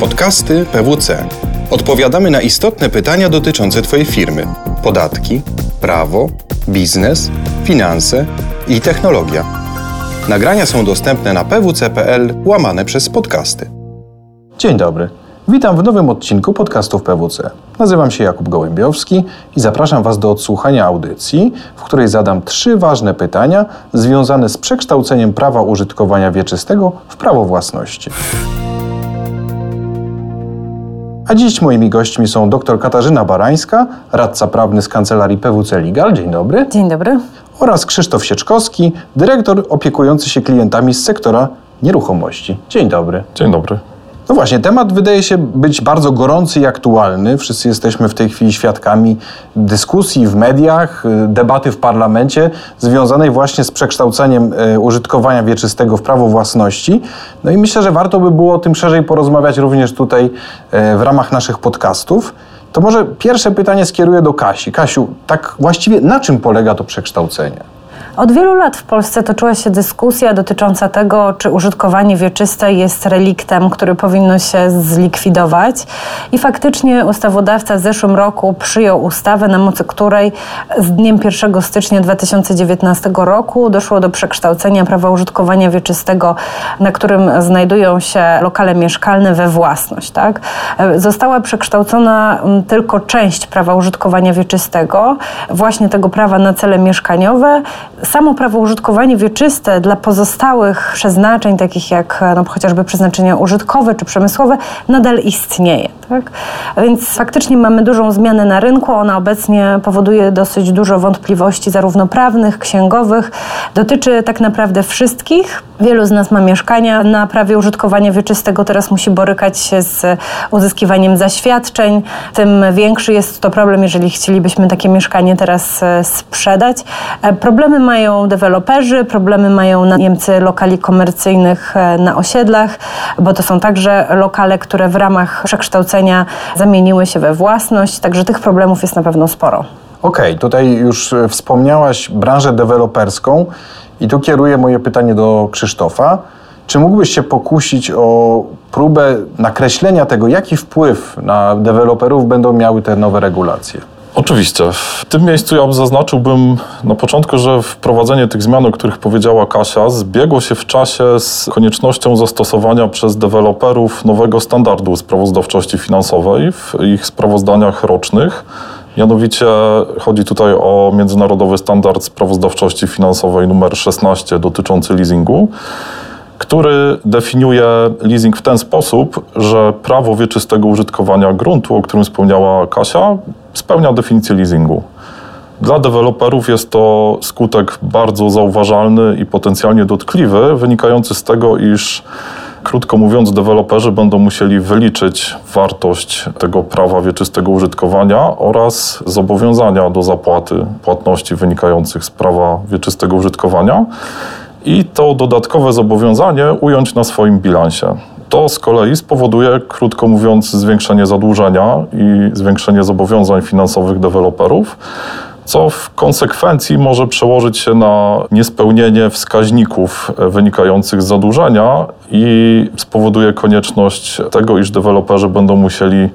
Podcasty PWC. Odpowiadamy na istotne pytania dotyczące Twojej firmy: podatki, prawo, biznes, finanse i technologia. Nagrania są dostępne na pwc.pl łamane przez podcasty. Dzień dobry. Witam w nowym odcinku podcastów PWC. Nazywam się Jakub Gołębiowski i zapraszam Was do odsłuchania audycji, w której zadam trzy ważne pytania związane z przekształceniem prawa użytkowania wieczystego w prawo własności. A dziś moimi gośćmi są dr Katarzyna Barańska, radca prawny z kancelarii PWC Legal. Dzień dobry. Dzień dobry. Oraz Krzysztof Sieczkowski, dyrektor opiekujący się klientami z sektora nieruchomości. Dzień dobry. Dzień dobry. No właśnie, temat wydaje się być bardzo gorący i aktualny. Wszyscy jesteśmy w tej chwili świadkami dyskusji w mediach, y, debaty w parlamencie związanej właśnie z przekształceniem y, użytkowania wieczystego w prawo własności. No i myślę, że warto by było o tym szerzej porozmawiać również tutaj y, w ramach naszych podcastów. To może pierwsze pytanie skieruję do Kasi. Kasiu, tak właściwie na czym polega to przekształcenie? Od wielu lat w Polsce toczyła się dyskusja dotycząca tego, czy użytkowanie wieczyste jest reliktem, który powinno się zlikwidować. I faktycznie ustawodawca w zeszłym roku przyjął ustawę, na mocy której z dniem 1 stycznia 2019 roku doszło do przekształcenia prawa użytkowania wieczystego, na którym znajdują się lokale mieszkalne we własność. Tak? Została przekształcona mm, tylko część prawa użytkowania wieczystego, właśnie tego prawa na cele mieszkaniowe samo prawo użytkowania wieczyste dla pozostałych przeznaczeń, takich jak no, chociażby przeznaczenia użytkowe czy przemysłowe, nadal istnieje. Tak? Więc faktycznie mamy dużą zmianę na rynku. Ona obecnie powoduje dosyć dużo wątpliwości, zarówno prawnych, księgowych. Dotyczy tak naprawdę wszystkich. Wielu z nas ma mieszkania na prawie użytkowania wieczystego, teraz musi borykać się z uzyskiwaniem zaświadczeń. Tym większy jest to problem, jeżeli chcielibyśmy takie mieszkanie teraz e, sprzedać. E, problemy mają deweloperzy, problemy mają najemcy lokali komercyjnych e, na osiedlach, bo to są także lokale, które w ramach przekształcenia zamieniły się we własność, także tych problemów jest na pewno sporo. Okej, okay, tutaj już wspomniałaś branżę deweloperską. I tu kieruję moje pytanie do Krzysztofa. Czy mógłbyś się pokusić o próbę nakreślenia tego, jaki wpływ na deweloperów będą miały te nowe regulacje? Oczywiście. W tym miejscu ja zaznaczyłbym na początku, że wprowadzenie tych zmian, o których powiedziała Kasia, zbiegło się w czasie z koniecznością zastosowania przez deweloperów nowego standardu sprawozdawczości finansowej w ich sprawozdaniach rocznych Mianowicie chodzi tutaj o międzynarodowy standard sprawozdawczości finansowej numer 16 dotyczący leasingu, który definiuje leasing w ten sposób, że prawo wieczystego użytkowania gruntu, o którym wspomniała Kasia, spełnia definicję leasingu. Dla deweloperów jest to skutek bardzo zauważalny i potencjalnie dotkliwy, wynikający z tego, iż Krótko mówiąc, deweloperzy będą musieli wyliczyć wartość tego prawa wieczystego użytkowania oraz zobowiązania do zapłaty płatności wynikających z prawa wieczystego użytkowania i to dodatkowe zobowiązanie ująć na swoim bilansie. To z kolei spowoduje, krótko mówiąc, zwiększenie zadłużenia i zwiększenie zobowiązań finansowych deweloperów co w konsekwencji może przełożyć się na niespełnienie wskaźników wynikających z zadłużenia i spowoduje konieczność tego, iż deweloperzy będą musieli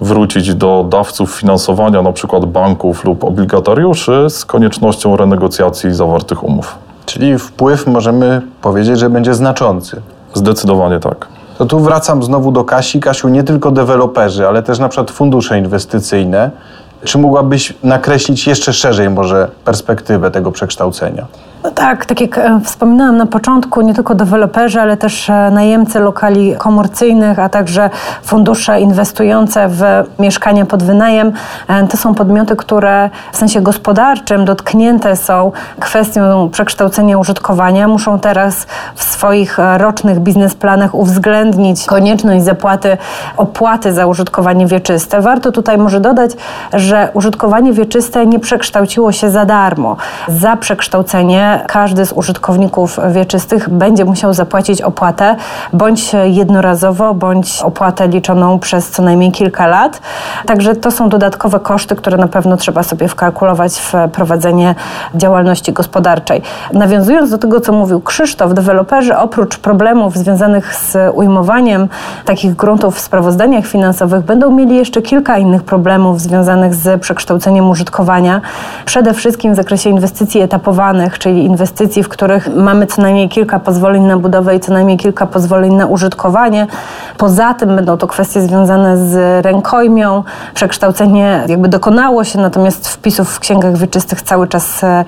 wrócić do dawców finansowania, np. banków lub obligatariuszy, z koniecznością renegocjacji zawartych umów. Czyli wpływ możemy powiedzieć, że będzie znaczący. Zdecydowanie tak. To tu wracam znowu do Kasi. Kasiu, nie tylko deweloperzy, ale też na przykład fundusze inwestycyjne czy mogłabyś nakreślić jeszcze szerzej może perspektywę tego przekształcenia? No tak, tak jak e, wspominałam na początku, nie tylko deweloperzy, ale też e, najemcy lokali komercyjnych, a także fundusze inwestujące w mieszkania pod wynajem, e, to są podmioty, które w sensie gospodarczym dotknięte są kwestią przekształcenia użytkowania. Muszą teraz w swoich rocznych biznesplanach uwzględnić konieczność zapłaty opłaty za użytkowanie wieczyste. Warto tutaj może dodać, że użytkowanie wieczyste nie przekształciło się za darmo. Za przekształcenie że każdy z użytkowników wieczystych będzie musiał zapłacić opłatę bądź jednorazowo, bądź opłatę liczoną przez co najmniej kilka lat. Także to są dodatkowe koszty, które na pewno trzeba sobie wkalkulować w prowadzenie działalności gospodarczej. Nawiązując do tego, co mówił Krzysztof, deweloperzy oprócz problemów związanych z ujmowaniem takich gruntów w sprawozdaniach finansowych będą mieli jeszcze kilka innych problemów związanych z przekształceniem użytkowania. Przede wszystkim w zakresie inwestycji etapowanych, czyli inwestycji, w których mamy co najmniej kilka pozwoleń na budowę i co najmniej kilka pozwoleń na użytkowanie. Poza tym będą to kwestie związane z rękojmią. Przekształcenie jakby dokonało się, natomiast wpisów w księgach wieczystych cały czas e,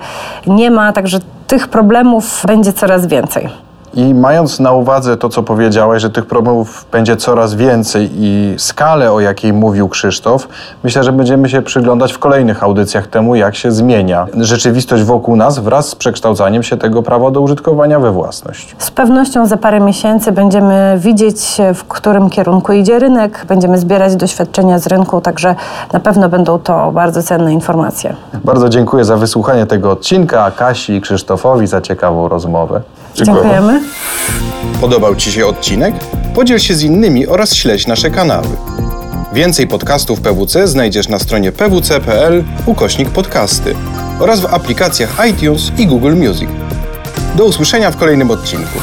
nie ma, także tych problemów będzie coraz więcej. I mając na uwadze to, co powiedziałeś, że tych problemów będzie coraz więcej i skalę, o jakiej mówił Krzysztof, myślę, że będziemy się przyglądać w kolejnych audycjach temu, jak się zmienia rzeczywistość wokół nas wraz z przekształcaniem się tego prawa do użytkowania we własność. Z pewnością za parę miesięcy będziemy widzieć, w którym kierunku idzie rynek, będziemy zbierać doświadczenia z rynku, także na pewno będą to bardzo cenne informacje. Bardzo dziękuję za wysłuchanie tego odcinka, Kasi i Krzysztofowi za ciekawą rozmowę. Dziękujemy. Podobał Ci się odcinek? Podziel się z innymi oraz śledź nasze kanały. Więcej podcastów PWC znajdziesz na stronie pwc.pl ukośnik podcasty oraz w aplikacjach iTunes i Google Music. Do usłyszenia w kolejnym odcinku.